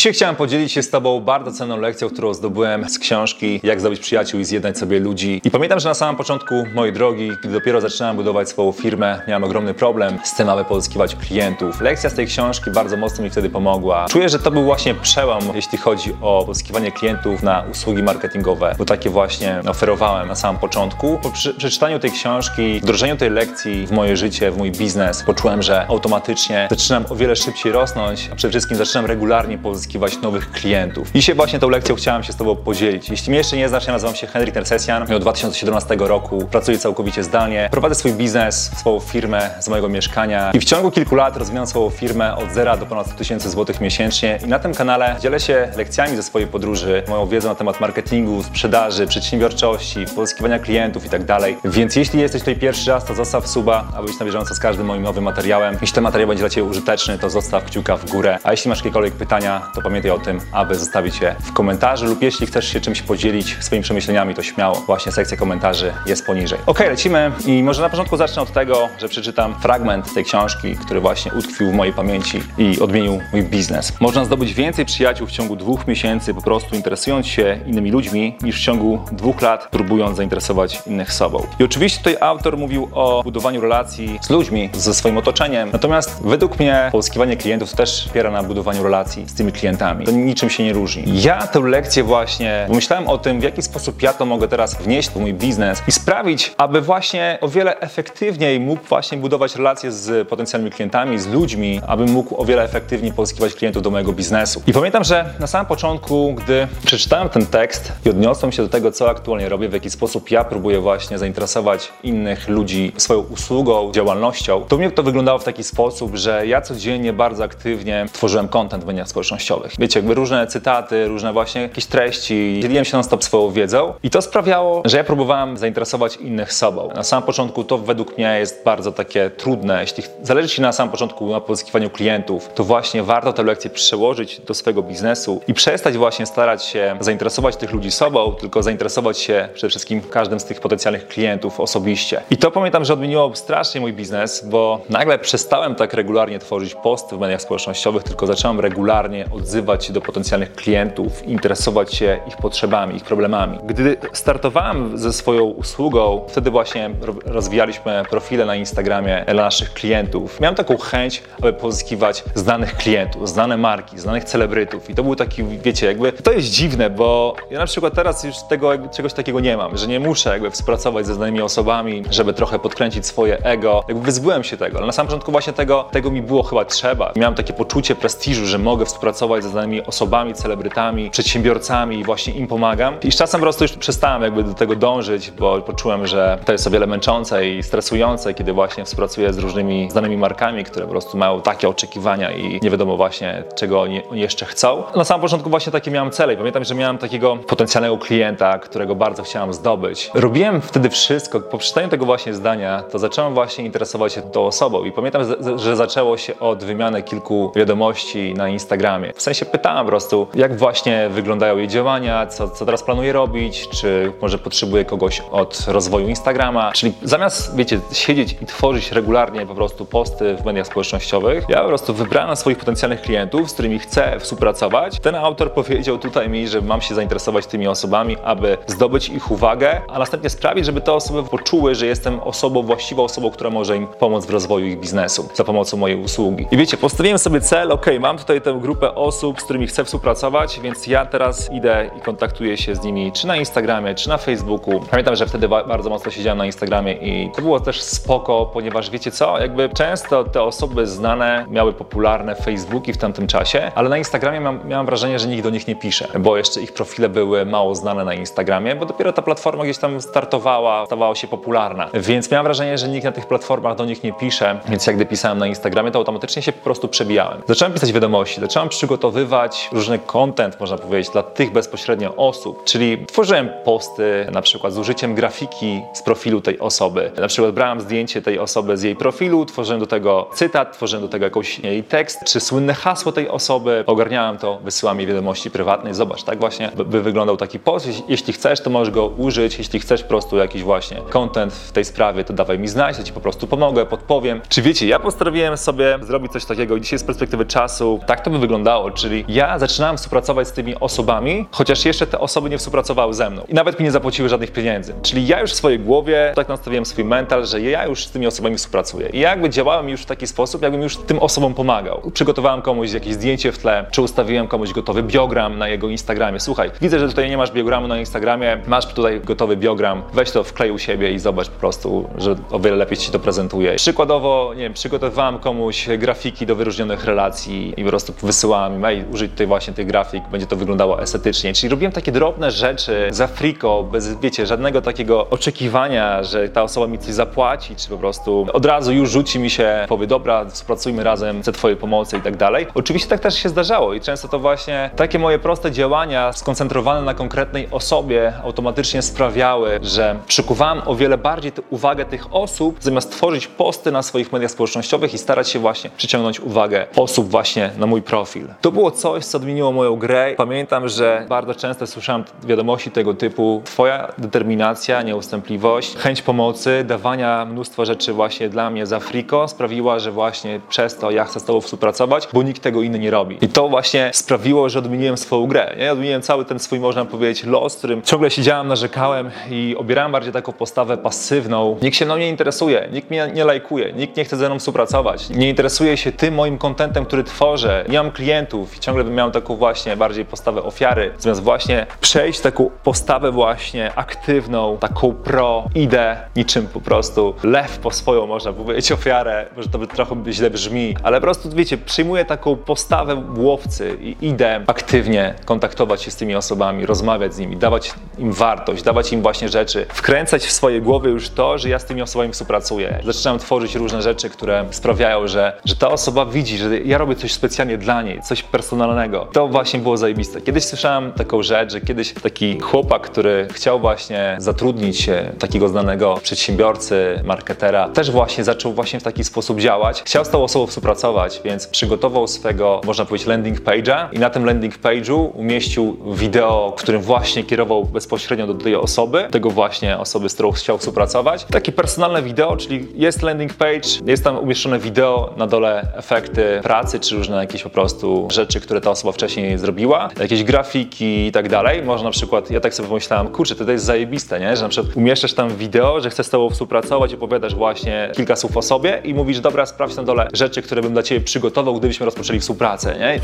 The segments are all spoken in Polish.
Dzisiaj chciałem podzielić się z Tobą bardzo cenną lekcją, którą zdobyłem z książki Jak zdobyć przyjaciół i zjednać sobie ludzi. I pamiętam, że na samym początku mojej drogi, kiedy dopiero zaczynałem budować swoją firmę, miałem ogromny problem z tym, aby pozyskiwać klientów. Lekcja z tej książki bardzo mocno mi wtedy pomogła. Czuję, że to był właśnie przełom, jeśli chodzi o pozyskiwanie klientów na usługi marketingowe, bo takie właśnie oferowałem na samym początku. Po przeczytaniu tej książki, wdrożeniu tej lekcji w moje życie, w mój biznes, poczułem, że automatycznie zaczynam o wiele szybciej rosnąć, a przede wszystkim zaczynam regularnie pozyskiwać nowych klientów. Dzisiaj właśnie tą lekcją chciałem się z Tobą podzielić. Jeśli mnie jeszcze nie znasz, ja nazywam się Henryk Nersesjan. Od 2017 roku pracuję całkowicie zdalnie. Prowadzę swój biznes, swoją firmę z mojego mieszkania i w ciągu kilku lat rozwijam swoją firmę od zera do ponad 100 tysięcy złotych miesięcznie i na tym kanale dzielę się lekcjami ze swojej podróży, moją wiedzą na temat marketingu, sprzedaży, przedsiębiorczości, pozyskiwania klientów i tak. Więc jeśli jesteś tutaj pierwszy raz, to zostaw suba, aby być na bieżąco z każdym moim nowym materiałem. Jeśli ten materiał będzie dla Ciebie użyteczny, to zostaw kciuka w górę. A jeśli masz jakiekolwiek pytania, to pamiętaj o tym, aby zostawić je w komentarzu lub jeśli chcesz się czymś podzielić swoimi przemyśleniami, to śmiało. Właśnie sekcja komentarzy jest poniżej. Ok, lecimy i może na początku zacznę od tego, że przeczytam fragment tej książki, który właśnie utkwił w mojej pamięci i odmienił mój biznes. Można zdobyć więcej przyjaciół w ciągu dwóch miesięcy po prostu interesując się innymi ludźmi, niż w ciągu dwóch lat próbując zainteresować innych sobą. I oczywiście tutaj autor mówił o budowaniu relacji z ludźmi, ze swoim otoczeniem, natomiast według mnie pozyskiwanie klientów też wspiera na budowaniu relacji z tymi klientami. To niczym się nie różni. Ja tę lekcję właśnie pomyślałem o tym, w jaki sposób ja to mogę teraz wnieść w mój biznes i sprawić, aby właśnie o wiele efektywniej mógł właśnie budować relacje z potencjalnymi klientami, z ludźmi, aby mógł o wiele efektywniej pozyskiwać klientów do mojego biznesu. I pamiętam, że na samym początku, gdy przeczytałem ten tekst i odniosłem się do tego, co aktualnie robię, w jaki sposób ja próbuję właśnie zainteresować innych ludzi swoją usługą, działalnością, to mnie to wyglądało w taki sposób, że ja codziennie bardzo aktywnie tworzyłem content w mediach społecznościowych. Wiecie, jakby różne cytaty, różne właśnie jakieś treści, dzieliłem się non-stop swoją wiedzą i to sprawiało, że ja próbowałem zainteresować innych sobą. Na samym początku to według mnie jest bardzo takie trudne. Jeśli zależy Ci na samym początku na pozyskiwaniu klientów, to właśnie warto tę lekcję przełożyć do swojego biznesu i przestać właśnie starać się zainteresować tych ludzi sobą, tylko zainteresować się przede wszystkim każdym z tych potencjalnych klientów osobiście. I to pamiętam, że odmieniło strasznie mój biznes, bo nagle przestałem tak regularnie tworzyć posty w mediach społecznościowych, tylko zacząłem regularnie odzywać się do potencjalnych klientów, interesować się ich potrzebami, ich problemami. Gdy startowałem ze swoją usługą, wtedy właśnie rozwijaliśmy profile na Instagramie dla naszych klientów. Miałem taką chęć, aby pozyskiwać znanych klientów, znane marki, znanych celebrytów. I to był taki, wiecie, jakby to jest dziwne, bo ja na przykład teraz już tego, czegoś takiego nie mam, że nie muszę jakby współpracować ze znanymi osobami, żeby trochę podkręcić swoje ego. Jakby wyzbyłem się tego, ale na samym początku właśnie tego, tego mi było chyba trzeba. Miałem takie poczucie prestiżu, że mogę współpracować ze znanymi osobami, celebrytami, przedsiębiorcami i właśnie im pomagam. I z czasem po prostu już przestałem jakby do tego dążyć, bo poczułem, że to jest o wiele męczące i stresujące, kiedy właśnie współpracuję z różnymi znanymi markami, które po prostu mają takie oczekiwania i nie wiadomo właśnie, czego oni, oni jeszcze chcą. Na samym początku właśnie takie miałem cele i pamiętam, że miałem takiego potencjalnego klienta, którego bardzo chciałem zdobyć. Robiłem wtedy wszystko, po przeczytaniu tego właśnie zdania, to zacząłem właśnie interesować się tą osobą i pamiętam, że zaczęło się od wymiany kilku wiadomości na Instagramie. W sensie pytałem po prostu, jak właśnie wyglądają jej działania, co, co teraz planuje robić, czy może potrzebuje kogoś od rozwoju Instagrama, czyli zamiast, wiecie, siedzieć i tworzyć regularnie po prostu posty w mediach społecznościowych, ja po prostu wybrałem swoich potencjalnych klientów, z którymi chcę współpracować. Ten autor powiedział tutaj mi, że mam się zainteresować tymi osobami, aby zdobyć ich uwagę, a następnie sprawić, żeby te osoby poczuły, że jestem osobą właściwą, osobą, która może im pomóc w rozwoju ich biznesu za pomocą mojej usługi. I wiecie, postawiłem sobie cel, ok, mam tutaj tę grupę osób, z którymi chcę współpracować, więc ja teraz idę i kontaktuję się z nimi, czy na Instagramie, czy na Facebooku. Pamiętam, że wtedy bardzo mocno siedziałem na Instagramie i to było też spoko, ponieważ wiecie co, jakby często te osoby znane miały popularne Facebooki w tamtym czasie, ale na Instagramie mam, miałem wrażenie, że nikt do nich nie pisze, bo jeszcze ich profile były mało znane na Instagramie, bo dopiero ta platforma gdzieś tam startowała, stawała się popularna. Więc miałem wrażenie, że nikt na tych platformach do nich nie pisze, więc jak gdy pisałem na Instagramie, to automatycznie się po prostu przebijałem. Zacząłem pisać wiadomości, zacząłem przygotowywać różny content, można powiedzieć, dla tych bezpośrednio osób, czyli tworzyłem posty na przykład z użyciem grafiki z profilu tej osoby. Na przykład brałem zdjęcie tej osoby z jej profilu, tworzyłem do tego cytat, tworzyłem do tego jakiś jej tekst, czy słynne hasło tej osoby, ogarniałem to, wysyłam jej wiadomości prywatnej, zobacz, tak właśnie by wyglądał taki post. Jeśli chcesz, to możesz go użyć, jeśli chcesz po prostu jakiś właśnie content w tej sprawie, to dawaj mi znać, ja ci po prostu pomogę, podpowiem. Czy wiecie, ja postanowiłem sobie zrobić coś takiego dzisiaj z perspektywy czasu, tak to by wyglądało. Czyli ja zaczynałem współpracować z tymi osobami, chociaż jeszcze te osoby nie współpracowały ze mną i nawet mi nie zapłaciły żadnych pieniędzy. Czyli ja już w swojej głowie tak nastawiłem swój mental, że ja już z tymi osobami współpracuję. I jakby działałem już w taki sposób, jakbym już tym osobom pomagał. Przygotowałem komuś jakieś zdjęcie w tle, czy ustawiłem komuś gotowy biogram na jego Instagramie. Słuchaj, widzę, że tutaj nie masz biogramu na Instagramie, masz tutaj gotowy biogram, weź to wklej u siebie i zobacz po prostu, że o wiele lepiej ci to prezentuje. Przykładowo, nie wiem, przygotowywałem komuś grafiki do wyróżnionych relacji i po prostu wysyłałem ej, użyj tutaj właśnie tych grafik, będzie to wyglądało estetycznie. Czyli robiłem takie drobne rzeczy za friko, bez, wiecie, żadnego takiego oczekiwania, że ta osoba mi coś zapłaci, czy po prostu od razu już rzuci mi się, powie, dobra, współpracujmy razem, chcę twojej pomocy i tak dalej. Oczywiście tak też się zdarzało i często to właśnie takie moje proste działania skoncentrowane na konkretnej osobie automatycznie sprawiały, że przykuwałem o wiele bardziej uwagę tych osób, zamiast tworzyć posty na swoich mediach społecznościowych i starać się właśnie przyciągnąć uwagę osób właśnie na mój profil. To było coś, co odmieniło moją grę. Pamiętam, że bardzo często słyszałem wiadomości tego typu: Twoja determinacja, nieustępliwość, chęć pomocy, dawania mnóstwo rzeczy właśnie dla mnie za friko sprawiła, że właśnie przez to ja chcę z Tobą współpracować, bo nikt tego inny nie robi. I to właśnie sprawiło, że odmieniłem swoją grę. Ja odmieniłem cały ten swój, można powiedzieć, los, którym ciągle siedziałem, narzekałem i obierałem bardziej taką postawę pasywną. Nikt się mną nie interesuje, nikt mnie nie lajkuje, nikt nie chce ze mną współpracować, nie interesuje się tym moim kontentem, który tworzę. Nie mam klientów i ciągle bym miał taką właśnie bardziej postawę ofiary, zamiast właśnie przejść taką postawę właśnie aktywną, taką pro, idę niczym po prostu lew po swoją, można powiedzieć, ofiarę, może to by trochę źle brzmi, ale po prostu, wiecie, przyjmuję taką postawę łowcy i idę aktywnie kontaktować się z tymi osobami, rozmawiać z nimi, dawać im wartość, dawać im właśnie rzeczy, wkręcać w swoje głowy już to, że ja z tymi osobami współpracuję. Zaczynam tworzyć różne rzeczy, które sprawiają, że, że ta osoba widzi, że ja robię coś specjalnie dla niej, coś personalnego. To właśnie było zajebiste. Kiedyś słyszałem taką rzecz, że kiedyś taki chłopak, który chciał właśnie zatrudnić takiego znanego przedsiębiorcy, marketera, też właśnie zaczął właśnie w taki sposób działać. Chciał z tą osobą współpracować, więc przygotował swego, można powiedzieć, landing page'a i na tym landing page'u umieścił wideo, którym właśnie kierował bezpośrednio do tej osoby, tego właśnie osoby, z którą chciał współpracować. Takie personalne wideo, czyli jest landing page, jest tam umieszczone wideo, na dole efekty pracy, czy różne jakieś po prostu rzeczy, które ta osoba wcześniej zrobiła, jakieś grafiki i tak dalej. Można na przykład, ja tak sobie pomyślałem, kurczę, to jest zajebiste, nie? Że na przykład umieszczasz tam wideo, że chcesz z tobą współpracować, opowiadasz właśnie kilka słów o sobie i mówisz, dobra, sprawdź na dole rzeczy, które bym dla ciebie przygotował, gdybyśmy rozpoczęli współpracę, nie?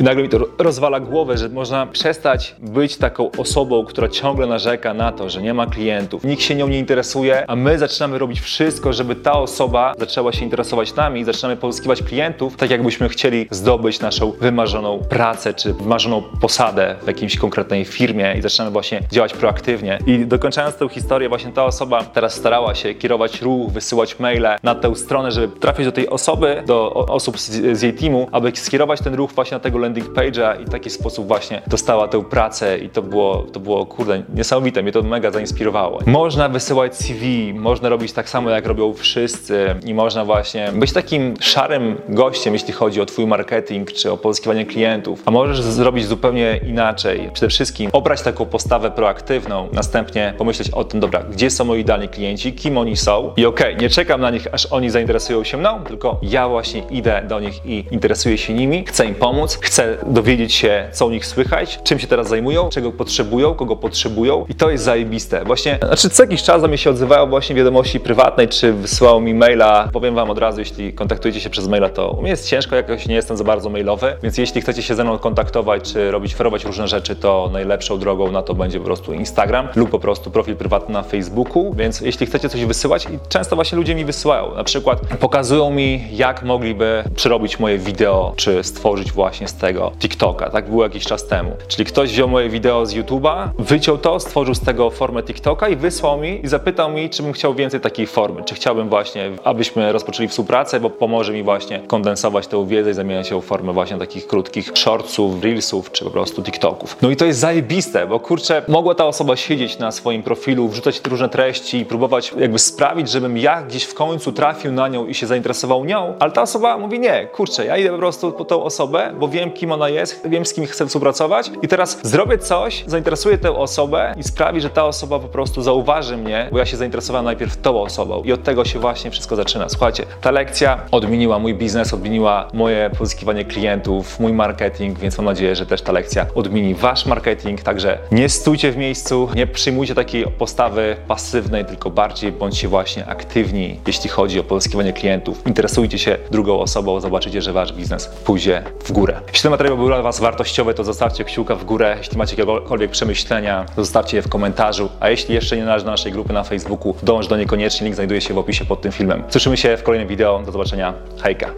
I nagle mi to rozwala głowę, że można przestać być taką osobą, która ciągle narzeka na to, że nie ma klientów, nikt się nią nie interesuje, a my zaczynamy robić wszystko, żeby ta osoba zaczęła się interesować nami, zaczynamy pozyskiwać klientów, tak jakbyśmy chcieli zdobyć naszą wymarzoną pracę, czy wymarzoną posadę w jakiejś konkretnej firmie i zaczynamy właśnie działać proaktywnie. I dokończając tę historię, właśnie ta osoba teraz starała się kierować ruch, wysyłać maile na tę stronę, żeby trafić do tej osoby, do osób z, z jej teamu, aby skierować ten ruch właśnie na tego landing page'a i w taki sposób właśnie dostała tę pracę i to było, to było kurde, niesamowite, mnie to mega zainspirowało. Można wysyłać CV, można robić tak samo jak robią wszyscy i można właśnie być takim szarym gościem, jeśli chodzi o twój marketing czy o pozyskiwanie klientów, a możesz zrobić zupełnie inaczej. Przede wszystkim obrać taką postawę proaktywną, następnie pomyśleć o tym, dobra, gdzie są moi idealni klienci, kim oni są i okej, okay, nie czekam na nich, aż oni zainteresują się mną, tylko ja właśnie idę do nich i interesuję się nimi, chcę im pomóc, chcę dowiedzieć się, co u nich słychać, czym się teraz zajmują, czego potrzebują, kogo potrzebują i to jest zajebiste. Właśnie, znaczy co jakiś czas do mnie się odzywają właśnie wiadomości prywatnej, czy wysyłają mi maila. Powiem wam od razu, jeśli kontaktujecie się przez maila, to u mnie jest ciężko, jakoś nie jestem za bardzo mailowy, więc jeśli chcecie się ze mną kontaktować, czy robić, ferować różne rzeczy, to najlepszą drogą na to będzie po prostu Instagram lub po prostu profil prywatny na Facebooku, więc jeśli chcecie coś wysyłać i często właśnie ludzie mi wysyłają, na przykład pokazują mi, jak mogliby przerobić moje wideo, czy stworzyć właśnie z tego TikToka. Tak było jakiś czas temu. Czyli ktoś wziął moje wideo z YouTube'a, wyciął to, stworzył z tego formę TikToka i wysłał mi i zapytał mi, czy bym chciał więcej takiej formy, czy chciałbym właśnie, abyśmy rozpoczęli współpracę, bo pomoże mi właśnie kondensować tę wiedzę i zamieniać ją w formę właśnie takich krótkich shortsów, reelsów, czy po prostu TikToków. No i to jest zajebiste, bo kurczę, mogła ta osoba siedzieć na swoim profilu, wrzucać różne treści i próbować jakby sprawić, żebym ja gdzieś w końcu trafił na nią i się zainteresował nią, ale ta osoba mówi nie, kurczę, ja idę po prostu po tą osobę, bo wiem kim ona jest, wiem z kim chcę współpracować i teraz zrobię coś, zainteresuję tę osobę i sprawi, że ta osoba po prostu zauważy mnie, bo ja się zainteresowałem najpierw tą osobą i od tego się właśnie wszystko zaczyna. Słuchajcie, ta lekcja odmieniła mój biznes, odmieniła moje pozyskiwanie klientów, mój marketing, więc mam nadzieję, że też ta lekcja odmieni wasz marketing. Także nie stójcie w miejscu, nie przyjmujcie takiej postawy pasywnej, tylko bardziej bądźcie właśnie aktywni, jeśli chodzi o pozyskiwanie klientów. Interesujcie się drugą osobą, zobaczycie, że wasz biznes pójdzie w górę. Jeśli ten materiał był dla was wartościowy, to zostawcie kciuka w górę. Jeśli macie jakiekolwiek przemyślenia, to zostawcie je w komentarzu. A jeśli jeszcze nie należy do naszej grupy na Facebooku, dąż do niej koniecznie, link znajduje się w opisie pod tym filmem. Słyszymy się w kolejnym wideo, do zobaczenia, hejka!